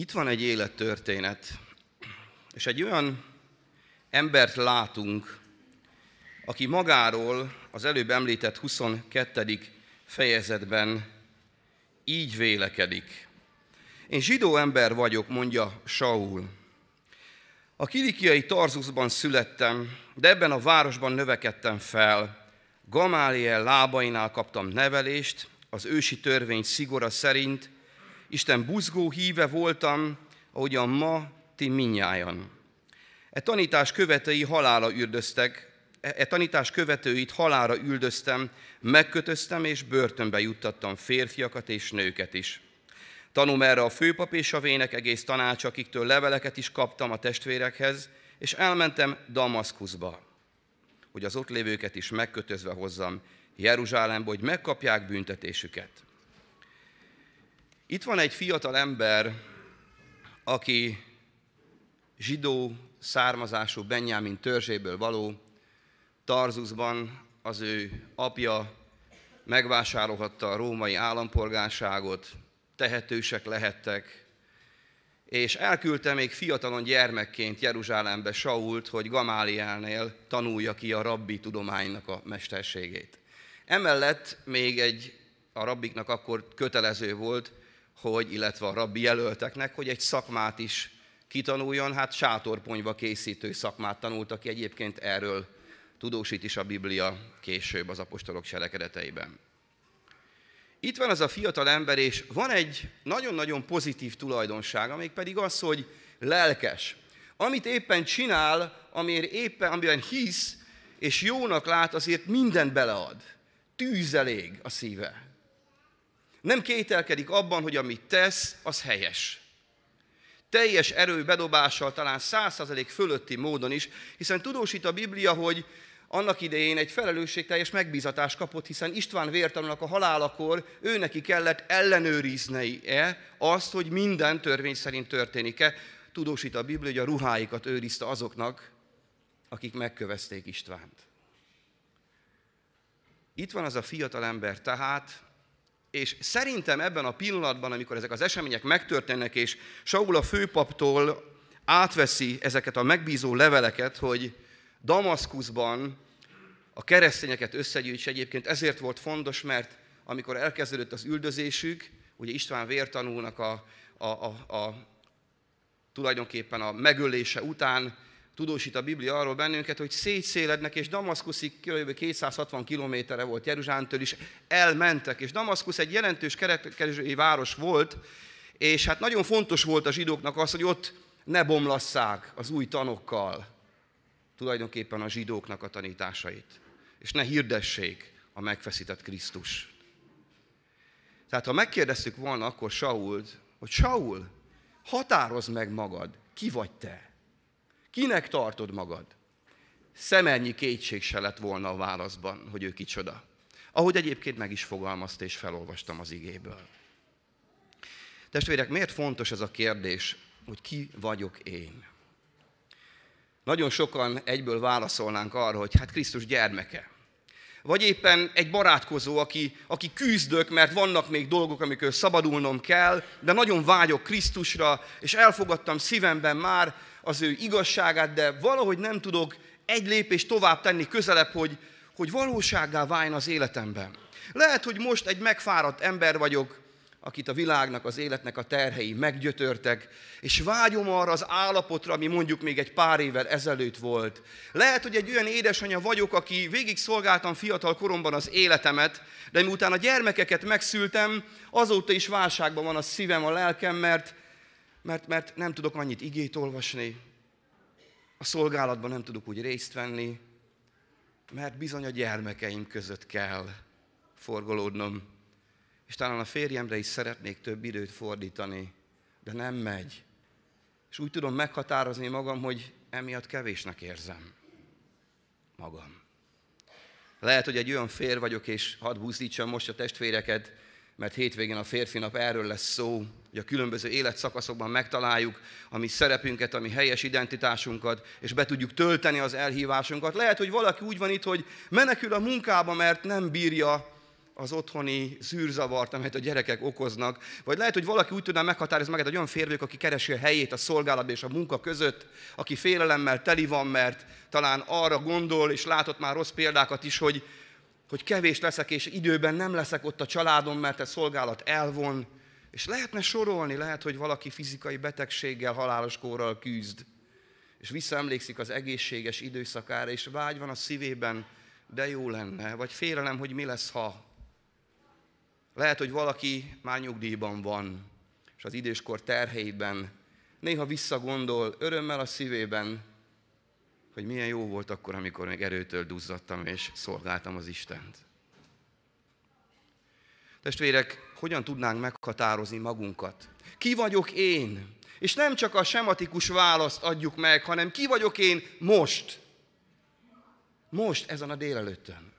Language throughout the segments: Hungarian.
Itt van egy élettörténet, és egy olyan embert látunk, aki magáról az előbb említett 22. fejezetben így vélekedik. Én zsidó ember vagyok, mondja Saul. A kilikiai Tarzuszban születtem, de ebben a városban növekedtem fel. Gamáliel lábainál kaptam nevelést, az ősi törvény szigora szerint, Isten buzgó híve voltam, ahogyan ma ti minnyájan. E tanítás követői halála üldöztek, e, e tanítás követőit halára üldöztem, megkötöztem és börtönbe juttattam férfiakat és nőket is. Tanum erre a főpap és a vének egész tanács, akiktől leveleket is kaptam a testvérekhez, és elmentem Damaszkuszba, hogy az ott lévőket is megkötözve hozzam Jeruzsálembe, hogy megkapják büntetésüket. Itt van egy fiatal ember, aki zsidó származású Benjamin törzséből való, Tarzuszban az ő apja megvásárolhatta a római állampolgárságot, tehetősek lehettek, és elküldte még fiatalon gyermekként Jeruzsálembe Sault, hogy Gamálielnél tanulja ki a rabbi tudománynak a mesterségét. Emellett még egy, a rabbiknak akkor kötelező volt, hogy, illetve a rabbi jelölteknek, hogy egy szakmát is kitanuljon, hát sátorponyva készítő szakmát tanult, aki egyébként erről tudósít is a Biblia később az apostolok cselekedeteiben. Itt van az a fiatal ember, és van egy nagyon-nagyon pozitív tulajdonság, amik pedig az, hogy lelkes. Amit éppen csinál, amiért éppen, amiben hisz, és jónak lát, azért mindent belead. Tűzelég a szíve. Nem kételkedik abban, hogy amit tesz, az helyes. Teljes erő bedobással, talán százszerzelék fölötti módon is, hiszen tudósít a Biblia, hogy annak idején egy felelősségteljes megbízatást kapott, hiszen István vértanúnak a halálakor ő neki kellett ellenőriznie azt, hogy minden törvény szerint történik-e. Tudósít a Biblia, hogy a ruháikat őrizte azoknak, akik megkövezték Istvánt. Itt van az a fiatal ember tehát, és szerintem ebben a pillanatban, amikor ezek az események megtörténnek, és Saul a főpaptól átveszi ezeket a megbízó leveleket, hogy Damaszkuszban a keresztényeket összegyűjtse egyébként ezért volt fontos, mert amikor elkezdődött az üldözésük, ugye István vértanúnak a, a, a, a tulajdonképpen a megölése után tudósít a Biblia arról bennünket, hogy szétszélednek, és Damaszkuszig kb. 260 kilométerre volt Jeruzsálemtől is, elmentek, és Damaszkusz egy jelentős kereskedelmi város volt, és hát nagyon fontos volt a zsidóknak az, hogy ott ne bomlasszák az új tanokkal tulajdonképpen a zsidóknak a tanításait, és ne hirdessék a megfeszített Krisztus. Tehát ha megkérdeztük volna akkor Sault, hogy Saul, határozd meg magad, ki vagy te? Kinek tartod magad? Szemennyi kétség se lett volna a válaszban, hogy ő kicsoda. Ahogy egyébként meg is fogalmazta és felolvastam az igéből. Testvérek, miért fontos ez a kérdés, hogy ki vagyok én? Nagyon sokan egyből válaszolnánk arra, hogy hát Krisztus gyermeke. Vagy éppen egy barátkozó, aki, aki küzdök, mert vannak még dolgok, amikor szabadulnom kell, de nagyon vágyok Krisztusra, és elfogadtam szívemben már az ő igazságát, de valahogy nem tudok egy lépést tovább tenni közelebb, hogy, hogy valósággá váljon az életemben. Lehet, hogy most egy megfáradt ember vagyok, akit a világnak, az életnek a terhei meggyötörtek, és vágyom arra az állapotra, ami mondjuk még egy pár évvel ezelőtt volt. Lehet, hogy egy olyan édesanyja vagyok, aki végig szolgáltam fiatal koromban az életemet, de miután a gyermekeket megszültem, azóta is válságban van a szívem, a lelkem, mert, mert, mert nem tudok annyit igét olvasni, a szolgálatban nem tudok úgy részt venni, mert bizony a gyermekeim között kell forgolódnom és talán a férjemre is szeretnék több időt fordítani, de nem megy. És úgy tudom meghatározni magam, hogy emiatt kevésnek érzem magam. Lehet, hogy egy olyan fér vagyok, és hadd buzdítsam most a testvéreket, mert hétvégén a férfi nap erről lesz szó, hogy a különböző életszakaszokban megtaláljuk a mi szerepünket, a mi helyes identitásunkat, és be tudjuk tölteni az elhívásunkat. Lehet, hogy valaki úgy van itt, hogy menekül a munkába, mert nem bírja az otthoni zűrzavart, amelyet a gyerekek okoznak, vagy lehet, hogy valaki úgy tudná meghatározni magát, egy olyan férfiak, aki keresi a helyét a szolgálat és a munka között, aki félelemmel teli van, mert talán arra gondol, és látott már rossz példákat is, hogy, hogy kevés leszek, és időben nem leszek ott a családom, mert a szolgálat elvon. És lehetne sorolni, lehet, hogy valaki fizikai betegséggel, halálos kórral küzd, és visszaemlékszik az egészséges időszakára, és vágy van a szívében, de jó lenne, vagy félelem, hogy mi lesz, ha. Lehet, hogy valaki már nyugdíjban van, és az időskor terheiben néha visszagondol örömmel a szívében, hogy milyen jó volt akkor, amikor még erőtől duzzadtam és szolgáltam az Istent. Testvérek, hogyan tudnánk meghatározni magunkat? Ki vagyok én? És nem csak a sematikus választ adjuk meg, hanem ki vagyok én most? Most, ezen a délelőttön.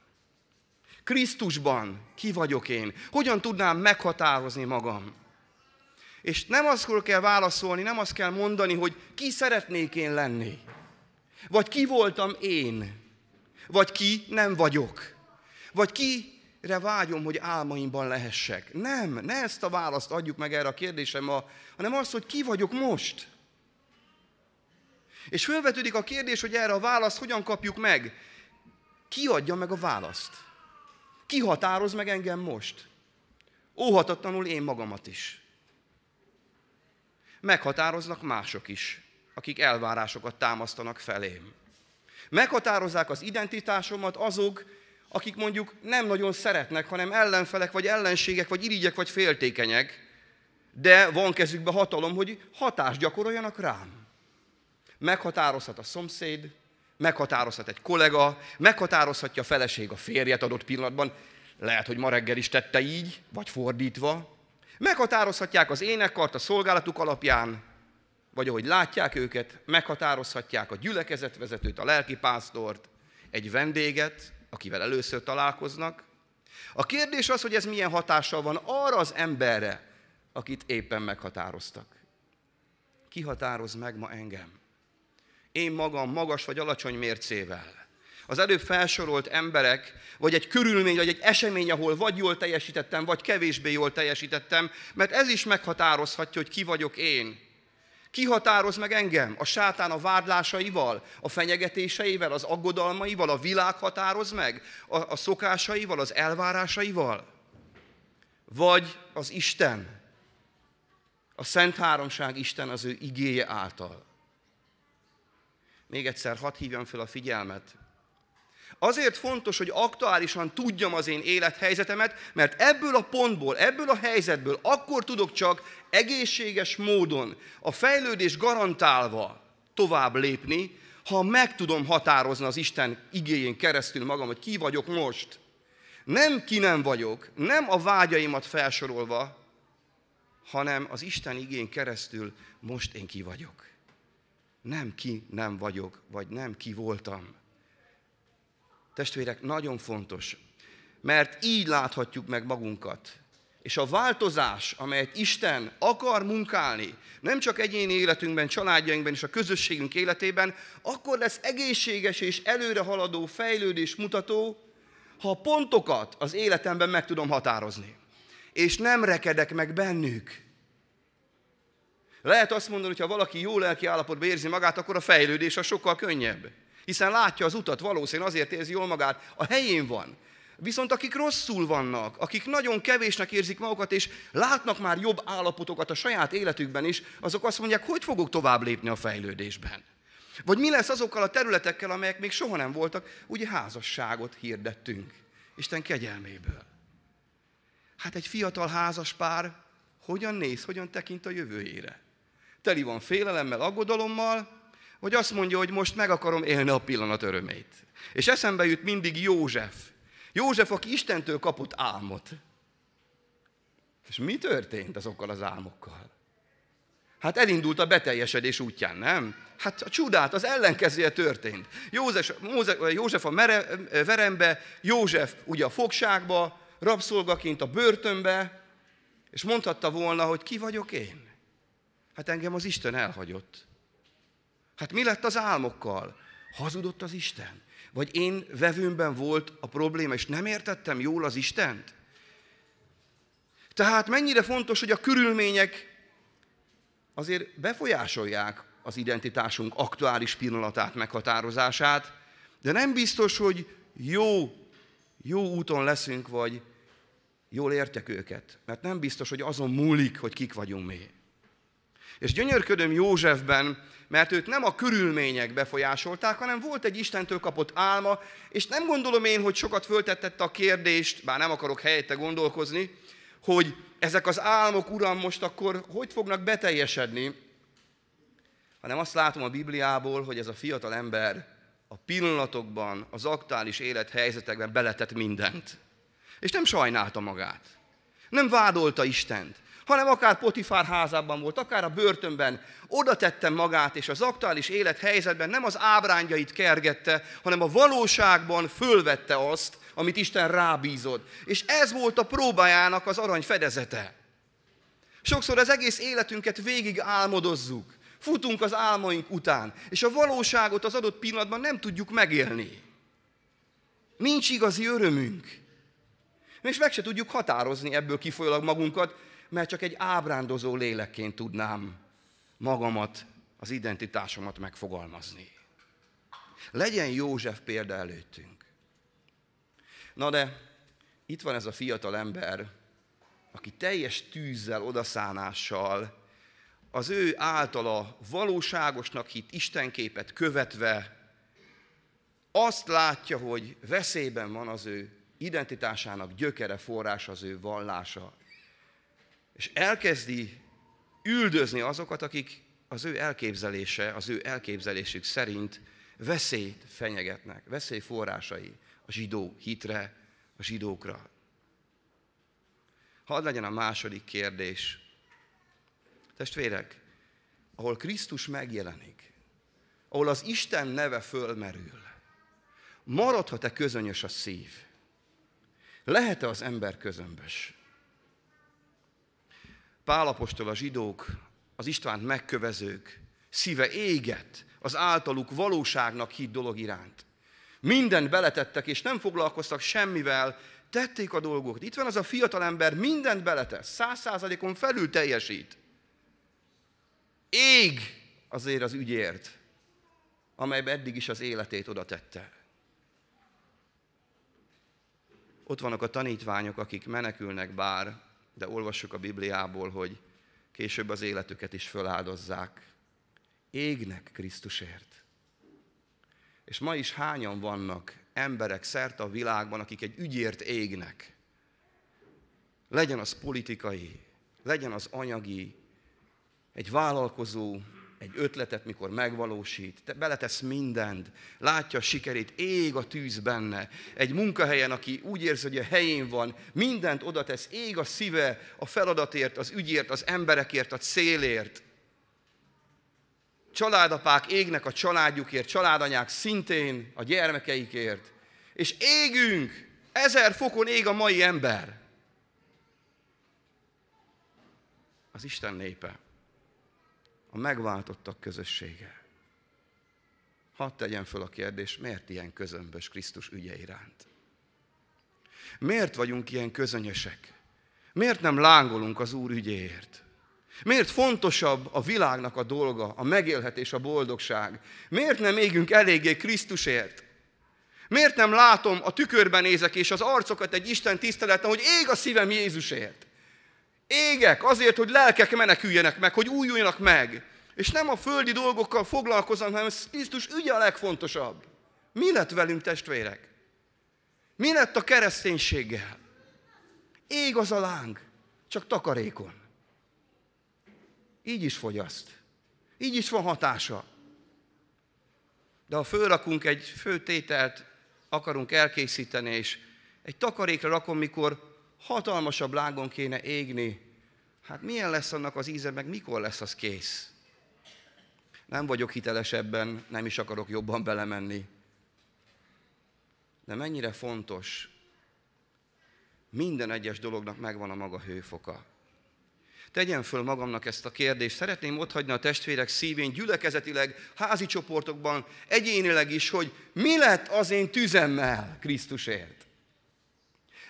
Krisztusban ki vagyok én? Hogyan tudnám meghatározni magam? És nem azt kell válaszolni, nem azt kell mondani, hogy ki szeretnék én lenni. Vagy ki voltam én. Vagy ki nem vagyok. Vagy kire vágyom, hogy álmaimban lehessek. Nem, ne ezt a választ adjuk meg erre a kérdésem, hanem azt, hogy ki vagyok most. És fölvetődik a kérdés, hogy erre a választ hogyan kapjuk meg. Ki adja meg a választ? Ki határoz meg engem most? Óhatatlanul én magamat is. Meghatároznak mások is, akik elvárásokat támasztanak felém. Meghatározzák az identitásomat azok, akik mondjuk nem nagyon szeretnek, hanem ellenfelek, vagy ellenségek, vagy irigyek, vagy féltékenyek, de van kezükbe hatalom, hogy hatást gyakoroljanak rám. Meghatározhat a szomszéd, meghatározhat egy kollega, meghatározhatja a feleség a férjet adott pillanatban, lehet, hogy ma reggel is tette így, vagy fordítva. Meghatározhatják az énekkart a szolgálatuk alapján, vagy ahogy látják őket, meghatározhatják a gyülekezetvezetőt, a lelkipásztort, egy vendéget, akivel először találkoznak. A kérdés az, hogy ez milyen hatással van arra az emberre, akit éppen meghatároztak. Ki határoz meg ma engem? én magam magas vagy alacsony mércével. Az előbb felsorolt emberek, vagy egy körülmény, vagy egy esemény, ahol vagy jól teljesítettem, vagy kevésbé jól teljesítettem, mert ez is meghatározhatja, hogy ki vagyok én. Ki határoz meg engem? A sátán a vádlásaival, a fenyegetéseivel, az aggodalmaival, a világ határoz meg? A, a szokásaival, az elvárásaival? Vagy az Isten? A Szent Háromság Isten az ő igéje által. Még egyszer hadd hívjam fel a figyelmet. Azért fontos, hogy aktuálisan tudjam az én élethelyzetemet, mert ebből a pontból, ebből a helyzetből akkor tudok csak egészséges módon, a fejlődés garantálva tovább lépni, ha meg tudom határozni az Isten igényén keresztül magam, hogy ki vagyok most. Nem ki nem vagyok, nem a vágyaimat felsorolva, hanem az Isten igény keresztül most én ki vagyok nem ki nem vagyok, vagy nem ki voltam. Testvérek, nagyon fontos, mert így láthatjuk meg magunkat. És a változás, amelyet Isten akar munkálni, nem csak egyéni életünkben, családjainkban és a közösségünk életében, akkor lesz egészséges és előrehaladó fejlődés mutató, ha pontokat az életemben meg tudom határozni. És nem rekedek meg bennük. Lehet azt mondani, hogy ha valaki jó lelki állapotban érzi magát, akkor a fejlődés a sokkal könnyebb. Hiszen látja az utat, valószínűleg azért érzi jól magát, a helyén van. Viszont akik rosszul vannak, akik nagyon kevésnek érzik magukat, és látnak már jobb állapotokat a saját életükben is, azok azt mondják, hogy fogok tovább lépni a fejlődésben. Vagy mi lesz azokkal a területekkel, amelyek még soha nem voltak, ugye házasságot hirdettünk. Isten kegyelméből. Hát egy fiatal házas pár hogyan néz, hogyan tekint a jövőjére? teli van félelemmel, aggodalommal, vagy azt mondja, hogy most meg akarom élni a pillanat örömét. És eszembe jut mindig József. József, aki Istentől kapott álmot. És mi történt azokkal az álmokkal? Hát elindult a beteljesedés útján, nem? Hát a csodát, az ellenkezője történt. József, József a mere, verembe, József ugye a fogságba, rabszolgaként a börtönbe, és mondhatta volna, hogy ki vagyok én. Hát engem az Isten elhagyott. Hát mi lett az álmokkal? Hazudott az Isten? Vagy én vevőmben volt a probléma, és nem értettem jól az Istent? Tehát mennyire fontos, hogy a körülmények azért befolyásolják az identitásunk aktuális pillanatát, meghatározását, de nem biztos, hogy jó, jó úton leszünk, vagy jól értek őket. Mert nem biztos, hogy azon múlik, hogy kik vagyunk mi. És gyönyörködöm Józsefben, mert őt nem a körülmények befolyásolták, hanem volt egy Istentől kapott álma, és nem gondolom én, hogy sokat föltettette a kérdést, bár nem akarok helyette gondolkozni, hogy ezek az álmok, Uram, most akkor hogy fognak beteljesedni, hanem azt látom a Bibliából, hogy ez a fiatal ember a pillanatokban, az aktuális élethelyzetekben beletett mindent. És nem sajnálta magát. Nem vádolta Istent, hanem akár Potifár házában volt, akár a börtönben, oda tettem magát, és az aktuális élethelyzetben nem az ábrányait kergette, hanem a valóságban fölvette azt, amit Isten rábízott. És ez volt a próbájának az arany fedezete. Sokszor az egész életünket végig álmodozzuk. Futunk az álmaink után, és a valóságot az adott pillanatban nem tudjuk megélni. Nincs igazi örömünk. És meg se tudjuk határozni ebből kifolyólag magunkat, mert csak egy ábrándozó lélekként tudnám magamat, az identitásomat megfogalmazni. Legyen József példa előttünk. Na de itt van ez a fiatal ember, aki teljes tűzzel, odaszánással, az ő általa valóságosnak hit Istenképet követve azt látja, hogy veszélyben van az ő identitásának gyökere, forrás az ő vallása. És elkezdi üldözni azokat, akik az ő elképzelése, az ő elképzelésük szerint veszélyt fenyegetnek, veszély forrásai a zsidó hitre, a zsidókra. Hadd legyen a második kérdés. Testvérek, ahol Krisztus megjelenik, ahol az Isten neve fölmerül, maradhat-e közönyös a szív? Lehet-e az ember közömbös? Pálapostól a zsidók, az Istvánt megkövezők szíve éget az általuk valóságnak hit dolog iránt. Mindent beletettek, és nem foglalkoztak semmivel, tették a dolgokat. Itt van az a fiatal ember, mindent beletesz, száz százalékon felül teljesít. Ég azért az ügyért, amelybe eddig is az életét oda tette. Ott vannak a tanítványok, akik menekülnek bár, de olvassuk a Bibliából, hogy később az életüket is föláldozzák. Égnek Krisztusért. És ma is hányan vannak emberek szerte a világban, akik egy ügyért égnek. Legyen az politikai, legyen az anyagi, egy vállalkozó, egy ötletet, mikor megvalósít, te beletesz mindent, látja a sikerét, ég a tűz benne. Egy munkahelyen, aki úgy érzi, hogy a helyén van, mindent oda tesz, ég a szíve a feladatért, az ügyért, az emberekért, a célért. Családapák égnek a családjukért, családanyák szintén a gyermekeikért. És égünk, ezer fokon ég a mai ember. Az Isten népe a megváltottak közössége. Hadd tegyen föl a kérdés, miért ilyen közömbös Krisztus ügye iránt? Miért vagyunk ilyen közönyösek? Miért nem lángolunk az Úr ügyéért? Miért fontosabb a világnak a dolga, a megélhetés, a boldogság? Miért nem égünk eléggé Krisztusért? Miért nem látom, a tükörben nézek, és az arcokat egy Isten tiszteleten, hogy ég a szívem Jézusért? Égek azért, hogy lelkek meneküljenek meg, hogy újuljanak meg. És nem a földi dolgokkal foglalkozom, hanem Krisztus ügye a legfontosabb. Mi lett velünk, testvérek? Mi lett a kereszténységgel? Ég az a láng, csak takarékon. Így is fogyaszt. Így is van hatása. De ha fölrakunk egy főtételt, akarunk elkészíteni, és egy takarékra rakom, mikor hatalmasabb lágon kéne égni, hát milyen lesz annak az íze, meg mikor lesz az kész? Nem vagyok hitelesebben, nem is akarok jobban belemenni. De mennyire fontos, minden egyes dolognak megvan a maga hőfoka. Tegyen föl magamnak ezt a kérdést. Szeretném otthagyni a testvérek szívén, gyülekezetileg, házi csoportokban, egyénileg is, hogy mi lett az én tüzemmel Krisztusért?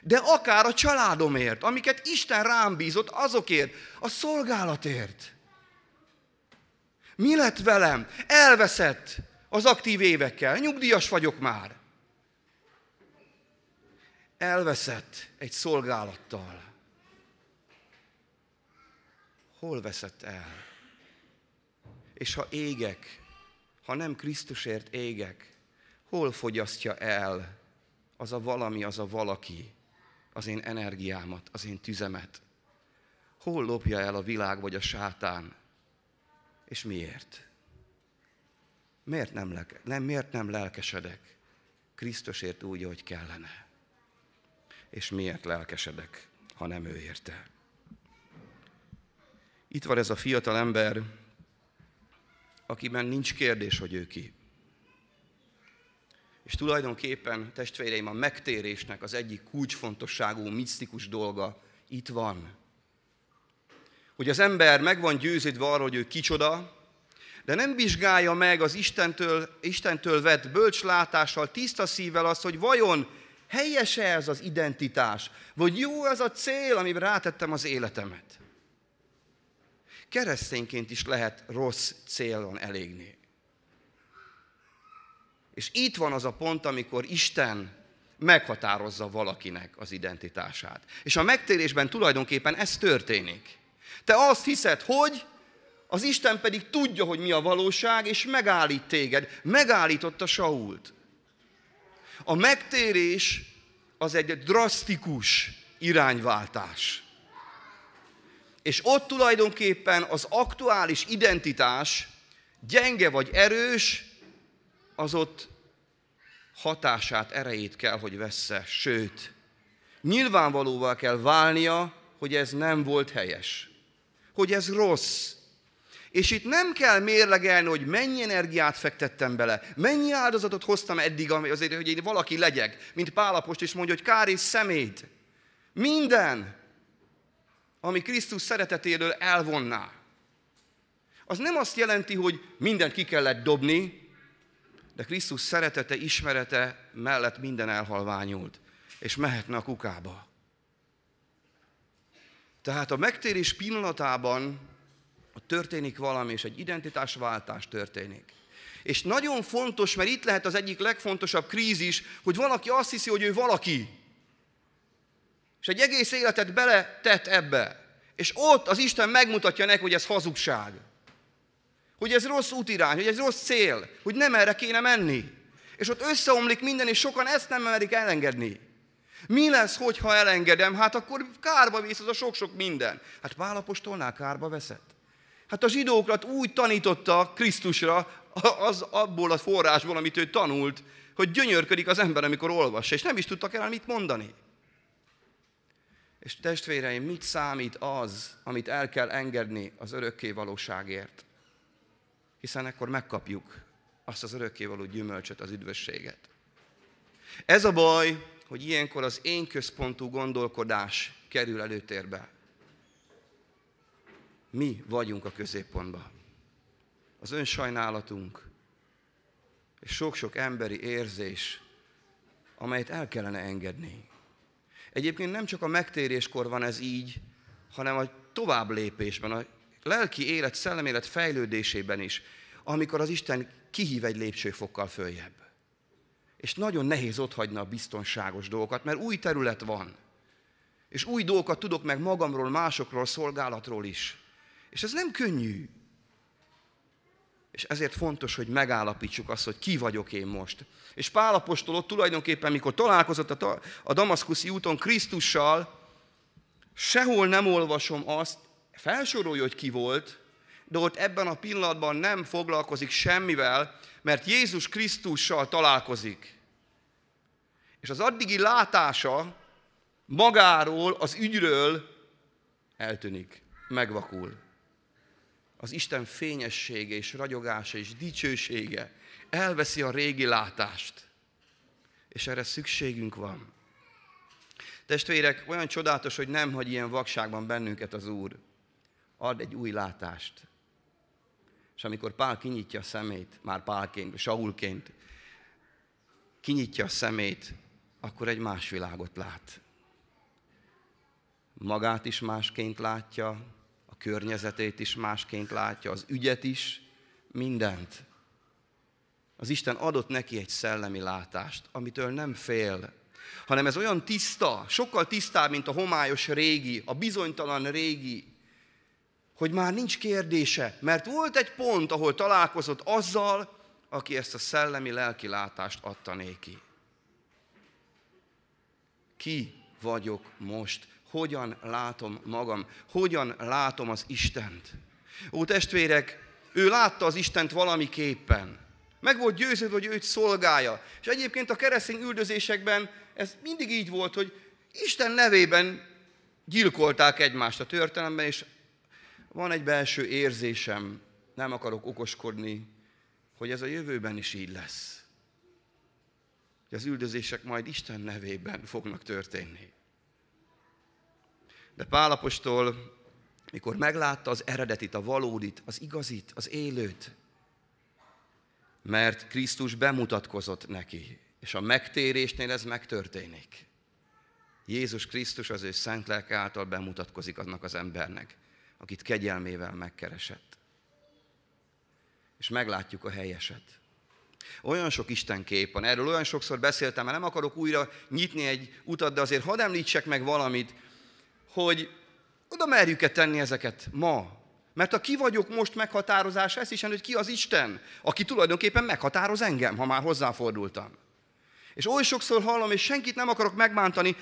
De akár a családomért, amiket Isten rám bízott, azokért, a szolgálatért. Mi lett velem? Elveszett az aktív évekkel, nyugdíjas vagyok már. Elveszett egy szolgálattal. Hol veszett el? És ha égek, ha nem Krisztusért égek, hol fogyasztja el az a valami, az a valaki az én energiámat, az én tüzemet? Hol lopja el a világ vagy a sátán? És miért? Miért nem, lelke, nem, miért nem lelkesedek Krisztusért úgy, hogy kellene? És miért lelkesedek, ha nem ő érte? Itt van ez a fiatal ember, akiben nincs kérdés, hogy ő ki. És tulajdonképpen, testvéreim, a megtérésnek az egyik kulcsfontosságú, misztikus dolga itt van. Hogy az ember meg van győződve arról, hogy ő kicsoda, de nem vizsgálja meg az Istentől, Istentől vett bölcslátással, tiszta szívvel azt, hogy vajon helyese ez az identitás, vagy jó ez a cél, amiben rátettem az életemet. Keresztényként is lehet rossz célon elégni. És itt van az a pont, amikor Isten meghatározza valakinek az identitását. És a megtérésben tulajdonképpen ez történik. Te azt hiszed, hogy az Isten pedig tudja, hogy mi a valóság, és megállít téged. Megállította Sault. A megtérés az egy drasztikus irányváltás. És ott tulajdonképpen az aktuális identitás, gyenge vagy erős, az ott hatását, erejét kell, hogy vessze. Sőt, nyilvánvalóvá kell válnia, hogy ez nem volt helyes. Hogy ez rossz. És itt nem kell mérlegelni, hogy mennyi energiát fektettem bele, mennyi áldozatot hoztam eddig azért, hogy én valaki legyek, mint Pálapost is mondja, hogy kár és szemét. Minden, ami Krisztus szeretetéről elvonná. Az nem azt jelenti, hogy mindent ki kellett dobni, de Krisztus szeretete, ismerete mellett minden elhalványult, és mehetne a kukába. Tehát a megtérés pillanatában történik valami, és egy identitásváltás történik. És nagyon fontos, mert itt lehet az egyik legfontosabb krízis, hogy valaki azt hiszi, hogy ő valaki. És egy egész életet bele tett ebbe. És ott az Isten megmutatja neki, hogy ez hazugság hogy ez rossz útirány, hogy ez rossz cél, hogy nem erre kéne menni. És ott összeomlik minden, és sokan ezt nem merik elengedni. Mi lesz, hogyha elengedem? Hát akkor kárba vész az a sok-sok minden. Hát Pálapostolnál kárba veszett. Hát a zsidókat úgy tanította Krisztusra, az abból a forrásból, amit ő tanult, hogy gyönyörködik az ember, amikor olvassa, és nem is tudtak el mit mondani. És testvéreim, mit számít az, amit el kell engedni az örökké valóságért? Hiszen akkor megkapjuk azt az örökkévaló gyümölcsöt, az üdvösséget. Ez a baj, hogy ilyenkor az én központú gondolkodás kerül előtérbe. Mi vagyunk a középpontban. Az önsajnálatunk és sok-sok emberi érzés, amelyet el kellene engedni. Egyébként nem csak a megtéréskor van ez így, hanem a tovább lépésben, a lelki élet, szellemélet fejlődésében is, amikor az Isten kihív egy lépcsőfokkal följebb. És nagyon nehéz otthagyni a biztonságos dolgokat, mert új terület van. És új dolgokat tudok meg magamról, másokról, szolgálatról is. És ez nem könnyű. És ezért fontos, hogy megállapítsuk azt, hogy ki vagyok én most. És Pálapostól ott tulajdonképpen, mikor találkozott a, a Damaszkuszi úton Krisztussal, sehol nem olvasom azt, felsorolja, hogy ki volt, de ott ebben a pillanatban nem foglalkozik semmivel, mert Jézus Krisztussal találkozik. És az addigi látása magáról, az ügyről eltűnik, megvakul. Az Isten fényessége és ragyogása és dicsősége elveszi a régi látást. És erre szükségünk van. Testvérek, olyan csodálatos, hogy nem hagy ilyen vakságban bennünket az Úr ad egy új látást. És amikor Pál kinyitja a szemét, már Pálként, Saulként, kinyitja a szemét, akkor egy más világot lát. magát is másként látja, a környezetét is másként látja, az ügyet is, mindent. Az Isten adott neki egy szellemi látást, amitől nem fél, hanem ez olyan tiszta, sokkal tisztább, mint a homályos régi, a bizonytalan régi, hogy már nincs kérdése, mert volt egy pont, ahol találkozott azzal, aki ezt a szellemi lelki látást adta néki. Ki vagyok most? Hogyan látom magam? Hogyan látom az Istent? Ó, testvérek, ő látta az Istent valamiképpen. Meg volt győződve, hogy őt szolgálja. És egyébként a keresztény üldözésekben ez mindig így volt, hogy Isten nevében gyilkolták egymást a történelemben, és van egy belső érzésem, nem akarok okoskodni, hogy ez a jövőben is így lesz. Hogy az üldözések majd Isten nevében fognak történni. De Pálapostól, mikor meglátta az eredetit, a valódit, az igazit, az élőt, mert Krisztus bemutatkozott neki, és a megtérésnél ez megtörténik. Jézus Krisztus az ő szent lelke által bemutatkozik annak az embernek, akit kegyelmével megkeresett. És meglátjuk a helyeset. Olyan sok Isten kép van, erről olyan sokszor beszéltem, mert nem akarok újra nyitni egy utat, de azért hadd említsek meg valamit, hogy oda merjük-e tenni ezeket ma, mert a ki vagyok most meghatározás, ez is, hogy ki az Isten, aki tulajdonképpen meghatároz engem, ha már hozzáfordultam. És oly sokszor hallom, és senkit nem akarok megmántani,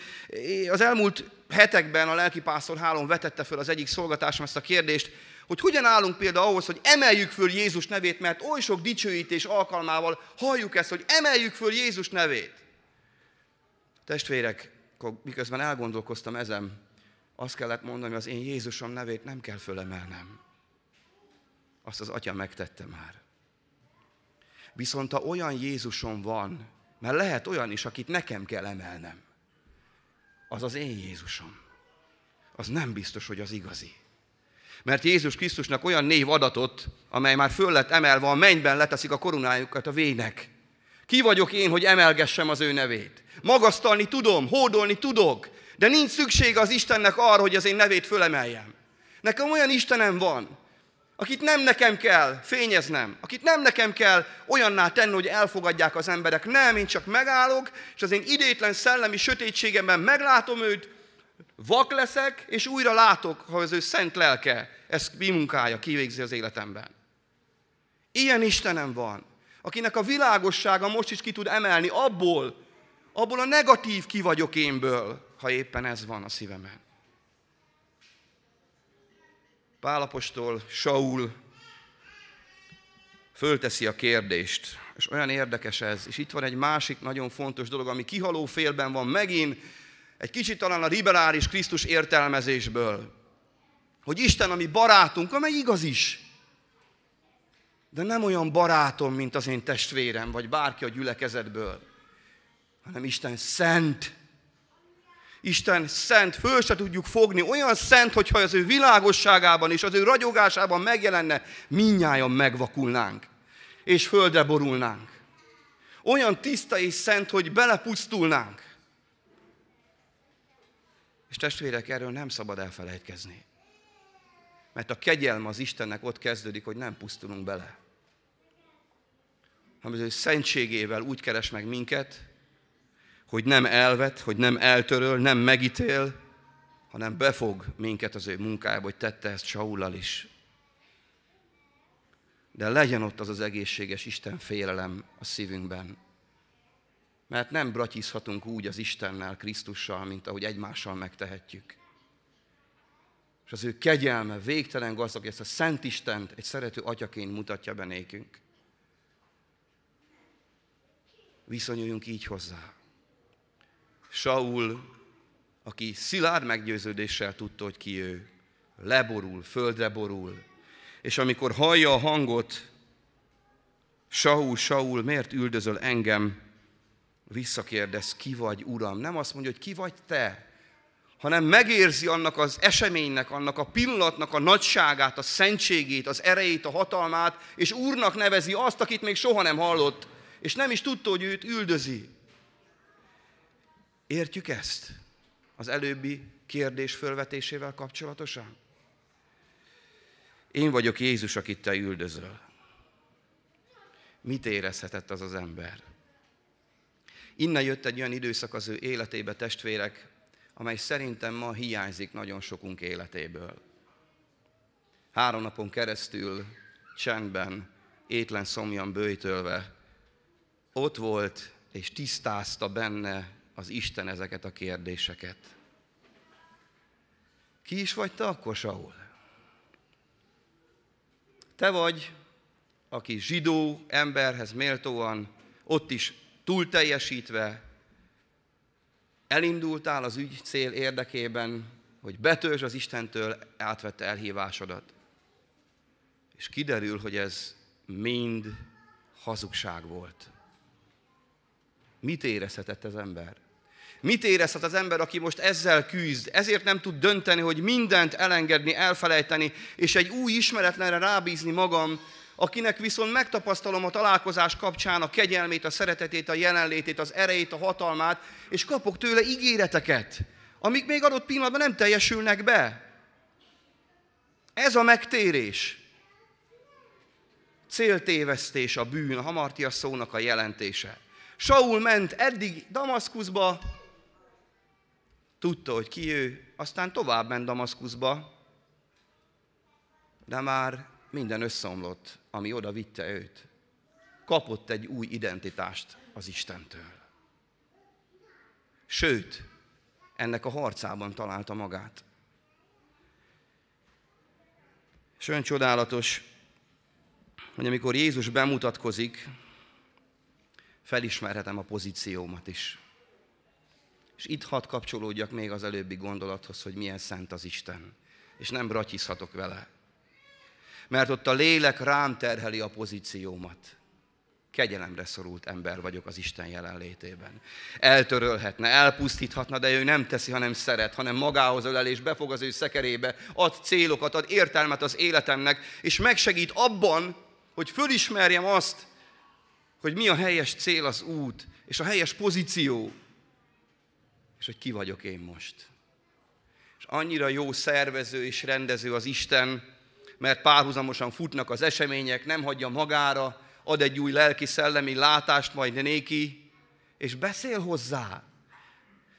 az elmúlt hetekben a lelkipásztor hálón vetette föl az egyik szolgatásom ezt a kérdést, hogy hogyan állunk például ahhoz, hogy emeljük föl Jézus nevét, mert oly sok dicsőítés alkalmával halljuk ezt, hogy emeljük föl Jézus nevét. Testvérek, miközben elgondolkoztam ezen, azt kellett mondani, hogy az én Jézusom nevét nem kell fölemelnem. Azt az atya megtette már. Viszont ha olyan Jézusom van, mert lehet olyan is, akit nekem kell emelnem, az az én Jézusom. Az nem biztos, hogy az igazi. Mert Jézus Krisztusnak olyan név adatot, amely már föl lett emelve, a mennyben leteszik a koronájukat a vének. Ki vagyok én, hogy emelgessem az ő nevét? Magasztalni tudom, hódolni tudok, de nincs szüksége az Istennek arra, hogy az én nevét fölemeljem. Nekem olyan Istenem van, akit nem nekem kell fényeznem, akit nem nekem kell olyanná tenni, hogy elfogadják az emberek. Nem, én csak megállok, és az én idétlen szellemi sötétségemben meglátom őt, vak leszek, és újra látok, ha az ő szent lelke ezt mi munkája kivégzi az életemben. Ilyen Istenem van, akinek a világossága most is ki tud emelni abból, abból a negatív ki vagyok énből, ha éppen ez van a szívemen. Pálapostól Saul fölteszi a kérdést, és olyan érdekes ez, és itt van egy másik nagyon fontos dolog, ami kihaló félben van megint, egy kicsit talán a liberális Krisztus értelmezésből, hogy Isten, ami barátunk, amely igaz is, de nem olyan barátom, mint az én testvérem, vagy bárki a gyülekezetből, hanem Isten szent, Isten szent, föl se tudjuk fogni, olyan szent, hogyha az ő világosságában és az ő ragyogásában megjelenne, minnyáján megvakulnánk, és földre borulnánk. Olyan tiszta és szent, hogy belepusztulnánk. És testvérek, erről nem szabad elfelejtkezni. Mert a kegyelme az Istennek ott kezdődik, hogy nem pusztulunk bele. Hanem az ő szentségével úgy keres meg minket, hogy nem elvet, hogy nem eltöröl, nem megítél, hanem befog minket az ő munkájába, hogy tette ezt Saullal is. De legyen ott az az egészséges Isten félelem a szívünkben. Mert nem bratyizhatunk úgy az Istennel, Krisztussal, mint ahogy egymással megtehetjük. És az ő kegyelme végtelen gazdag, ezt a Szent Istent egy szerető atyaként mutatja be nékünk. Viszonyuljunk így hozzá. Saul, aki szilárd meggyőződéssel tudta, hogy ki ő, leborul, földre borul, és amikor hallja a hangot, Saul, Saul, miért üldözöl engem? Visszakérdez, ki vagy, Uram? Nem azt mondja, hogy ki vagy te, hanem megérzi annak az eseménynek, annak a pillanatnak a nagyságát, a szentségét, az erejét, a hatalmát, és Úrnak nevezi azt, akit még soha nem hallott, és nem is tudta, hogy őt üldözi. Értjük ezt? Az előbbi kérdés fölvetésével kapcsolatosan? Én vagyok Jézus, akit te üldözöl. Mit érezhetett az az ember? Innen jött egy olyan időszak az ő életébe, testvérek, amely szerintem ma hiányzik nagyon sokunk életéből. Három napon keresztül csendben, étlen szomjan bőjtölve, ott volt és tisztázta benne az Isten ezeket a kérdéseket. Ki is vagy te akkor, Saul? Te vagy, aki zsidó emberhez méltóan, ott is túl teljesítve, elindultál az ügy cél érdekében, hogy betörzs az Istentől átvette elhívásodat. És kiderül, hogy ez mind hazugság volt. Mit érezhetett az ember? Mit érezhet az ember, aki most ezzel küzd? Ezért nem tud dönteni, hogy mindent elengedni, elfelejteni, és egy új ismeretlenre rábízni magam, akinek viszont megtapasztalom a találkozás kapcsán a kegyelmét, a szeretetét, a jelenlétét, az erejét, a hatalmát, és kapok tőle ígéreteket, amik még adott pillanatban nem teljesülnek be. Ez a megtérés. Céltévesztés a bűn, a hamartia szónak a jelentése. Saul ment eddig Damaszkuszba, tudta, hogy ki ő, aztán tovább ment Damaszkuszba, de már minden összeomlott, ami oda vitte őt. Kapott egy új identitást az Istentől. Sőt, ennek a harcában találta magát. És olyan csodálatos, hogy amikor Jézus bemutatkozik, felismerhetem a pozíciómat is. És itt hadd kapcsolódjak még az előbbi gondolathoz, hogy milyen szent az Isten. És nem bratyizhatok vele. Mert ott a lélek rám terheli a pozíciómat. Kegyelemre szorult ember vagyok az Isten jelenlétében. Eltörölhetne, elpusztíthatna, de ő nem teszi, hanem szeret, hanem magához ölel és befog az ő szekerébe, ad célokat, ad értelmet az életemnek, és megsegít abban, hogy fölismerjem azt, hogy mi a helyes cél, az út, és a helyes pozíció, és hogy ki vagyok én most. És annyira jó szervező és rendező az Isten, mert párhuzamosan futnak az események, nem hagyja magára, ad egy új lelki-szellemi látást majd néki, és beszél hozzá.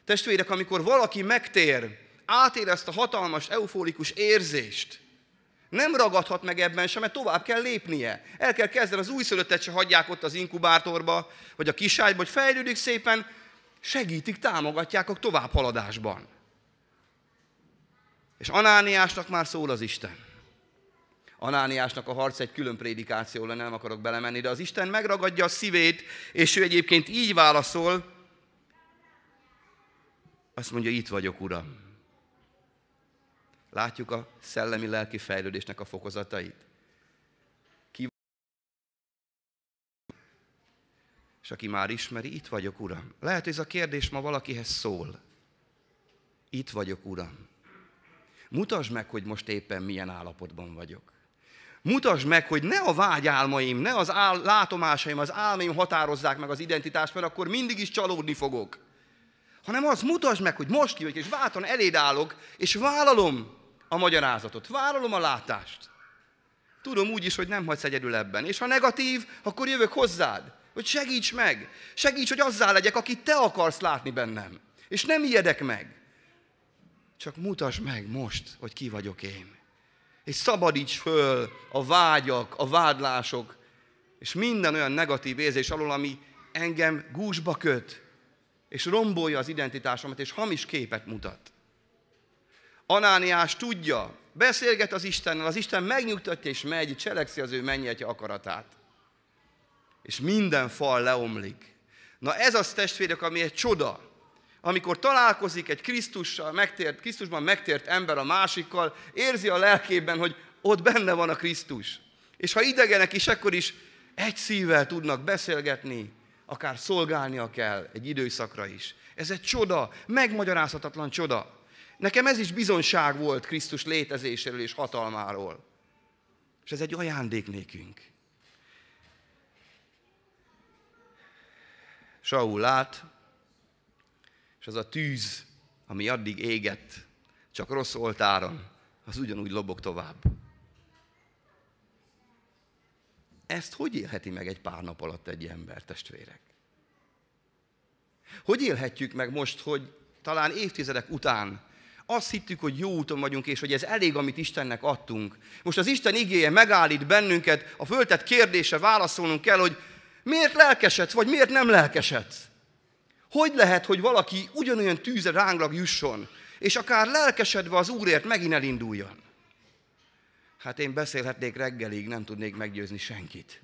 Testvérek, amikor valaki megtér, átér ezt a hatalmas, eufórikus érzést, nem ragadhat meg ebben sem, mert tovább kell lépnie. El kell kezdeni, az újszülöttet se hagyják ott az inkubátorba, vagy a kiságyba, hogy fejlődik szépen, segítik, támogatják a továbbhaladásban. És Anániásnak már szól az Isten. Anániásnak a harc egy külön prédikáció lenne, nem akarok belemenni, de az Isten megragadja a szívét, és ő egyébként így válaszol, azt mondja, itt vagyok, Uram. Látjuk a szellemi-lelki fejlődésnek a fokozatait. És aki már ismeri, itt vagyok, Uram. Lehet, ez a kérdés ma valakihez szól. Itt vagyok, Uram. Mutasd meg, hogy most éppen milyen állapotban vagyok. Mutasd meg, hogy ne a vágyálmaim, ne az áll, látomásaim, az álmaim határozzák meg az identitást, mert akkor mindig is csalódni fogok. Hanem az mutasd meg, hogy most ki és válton eléd állok, és vállalom a magyarázatot, vállalom a látást. Tudom úgy is, hogy nem hagysz egyedül ebben. És ha negatív, akkor jövök hozzád, hogy segíts meg. Segíts, hogy azzá legyek, akit te akarsz látni bennem. És nem ijedek meg. Csak mutasd meg most, hogy ki vagyok én. És szabadíts föl a vágyak, a vádlások, és minden olyan negatív érzés alól, ami engem gúzsba köt, és rombolja az identitásomat, és hamis képet mutat. Anániás tudja, beszélget az Istennel, az Isten megnyugtatja és megy, cselekszi az ő mennyetje akaratát. És minden fal leomlik. Na ez az testvérek, ami egy csoda. Amikor találkozik egy Krisztussal, megtért, Krisztusban megtért ember a másikkal, érzi a lelkében, hogy ott benne van a Krisztus. És ha idegenek is, akkor is egy szívvel tudnak beszélgetni, akár szolgálnia kell egy időszakra is. Ez egy csoda, megmagyarázhatatlan csoda. Nekem ez is bizonság volt Krisztus létezéséről és hatalmáról. És ez egy ajándék nékünk. Saul lát, és az a tűz, ami addig égett csak rossz oltáron, az ugyanúgy lobog tovább. Ezt hogy élheti meg egy pár nap alatt egy ember, testvérek? Hogy élhetjük meg most, hogy talán évtizedek után azt hittük, hogy jó úton vagyunk, és hogy ez elég, amit Istennek adtunk. Most az Isten igéje megállít bennünket, a föltett kérdése válaszolnunk kell, hogy miért lelkesedsz, vagy miért nem lelkesedsz? Hogy lehet, hogy valaki ugyanolyan tűze ránglag jusson, és akár lelkesedve az Úrért megint elinduljon? Hát én beszélhetnék reggelig, nem tudnék meggyőzni senkit.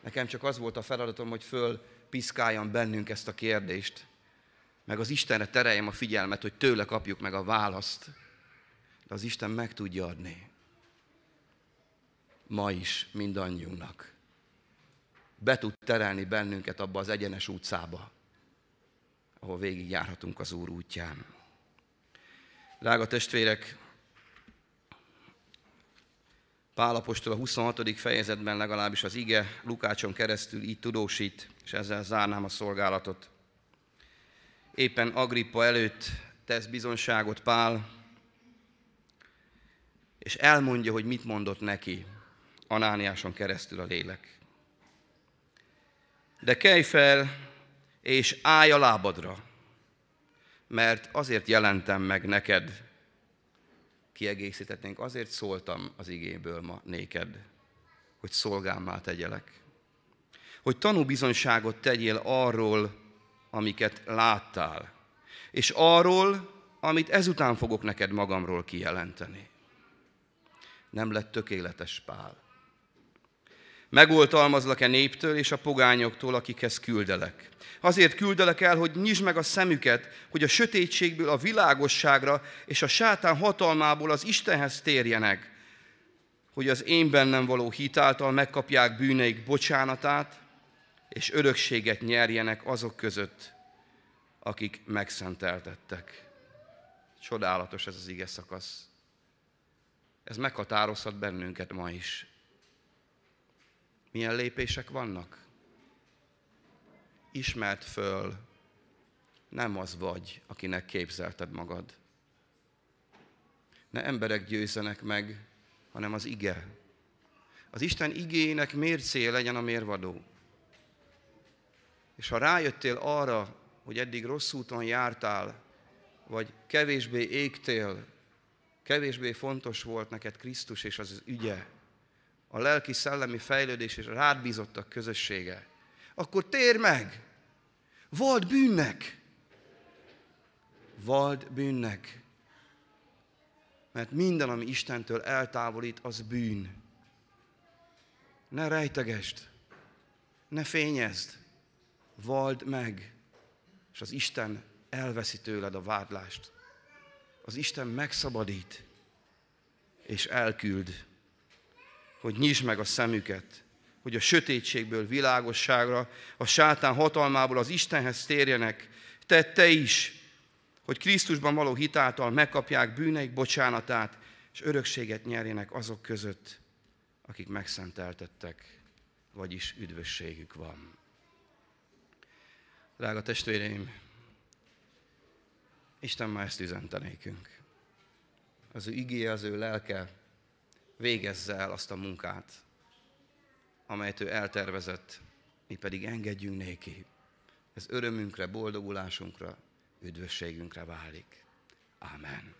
Nekem csak az volt a feladatom, hogy föl piszkáljam bennünk ezt a kérdést, meg az Istenre tereljem a figyelmet, hogy tőle kapjuk meg a választ. De az Isten meg tudja adni. Ma is mindannyiunknak. Be tud terelni bennünket abba az egyenes utcába, ahol végigjárhatunk az Úr útján. Drága testvérek, Pálapostól a 26. fejezetben legalábbis az ige Lukácson keresztül így tudósít, és ezzel zárnám a szolgálatot. Éppen Agrippa előtt tesz bizonságot Pál, és elmondja, hogy mit mondott neki Anániáson keresztül a lélek. De kelj fel, és állj a lábadra, mert azért jelentem meg neked, kiegészítetnénk, azért szóltam az igéből ma néked, hogy szolgámmá tegyelek. Hogy tanúbizonyságot tegyél arról, amiket láttál, és arról, amit ezután fogok neked magamról kijelenteni. Nem lett tökéletes Pál. Megoltalmazlak-e néptől és a pogányoktól, akikhez küldelek. Azért küldelek el, hogy nyisd meg a szemüket, hogy a sötétségből a világosságra és a sátán hatalmából az Istenhez térjenek, hogy az én bennem való hitáltal megkapják bűneik bocsánatát, és örökséget nyerjenek azok között, akik megszenteltettek. Csodálatos ez az ige szakasz. Ez meghatározhat bennünket ma is. Milyen lépések vannak? Ismert föl, nem az vagy, akinek képzelted magad. Ne emberek győzzenek meg, hanem az ige. Az Isten igének mércéje legyen a mérvadó. És ha rájöttél arra, hogy eddig rossz úton jártál, vagy kevésbé égtél, kevésbé fontos volt neked Krisztus és az ügye, a lelki-szellemi fejlődés és rád bízottak közössége, akkor tér meg! Vald bűnnek! Vald bűnnek! Mert minden, ami Istentől eltávolít, az bűn. Ne rejtegest, ne fényezd, vald meg, és az Isten elveszi tőled a vádlást. Az Isten megszabadít, és elküld hogy nyisd meg a szemüket, hogy a sötétségből világosságra, a sátán hatalmából az Istenhez térjenek. Te, te is, hogy Krisztusban való hitáltal megkapják bűneik bocsánatát, és örökséget nyerjenek azok között, akik megszenteltettek, vagyis üdvösségük van. Drága testvéreim, Isten már ezt üzente nékünk. Az ő igéje, az ő lelke végezze el azt a munkát, amelyet ő eltervezett, mi pedig engedjünk néki. Ez örömünkre, boldogulásunkra, üdvösségünkre válik. Amen.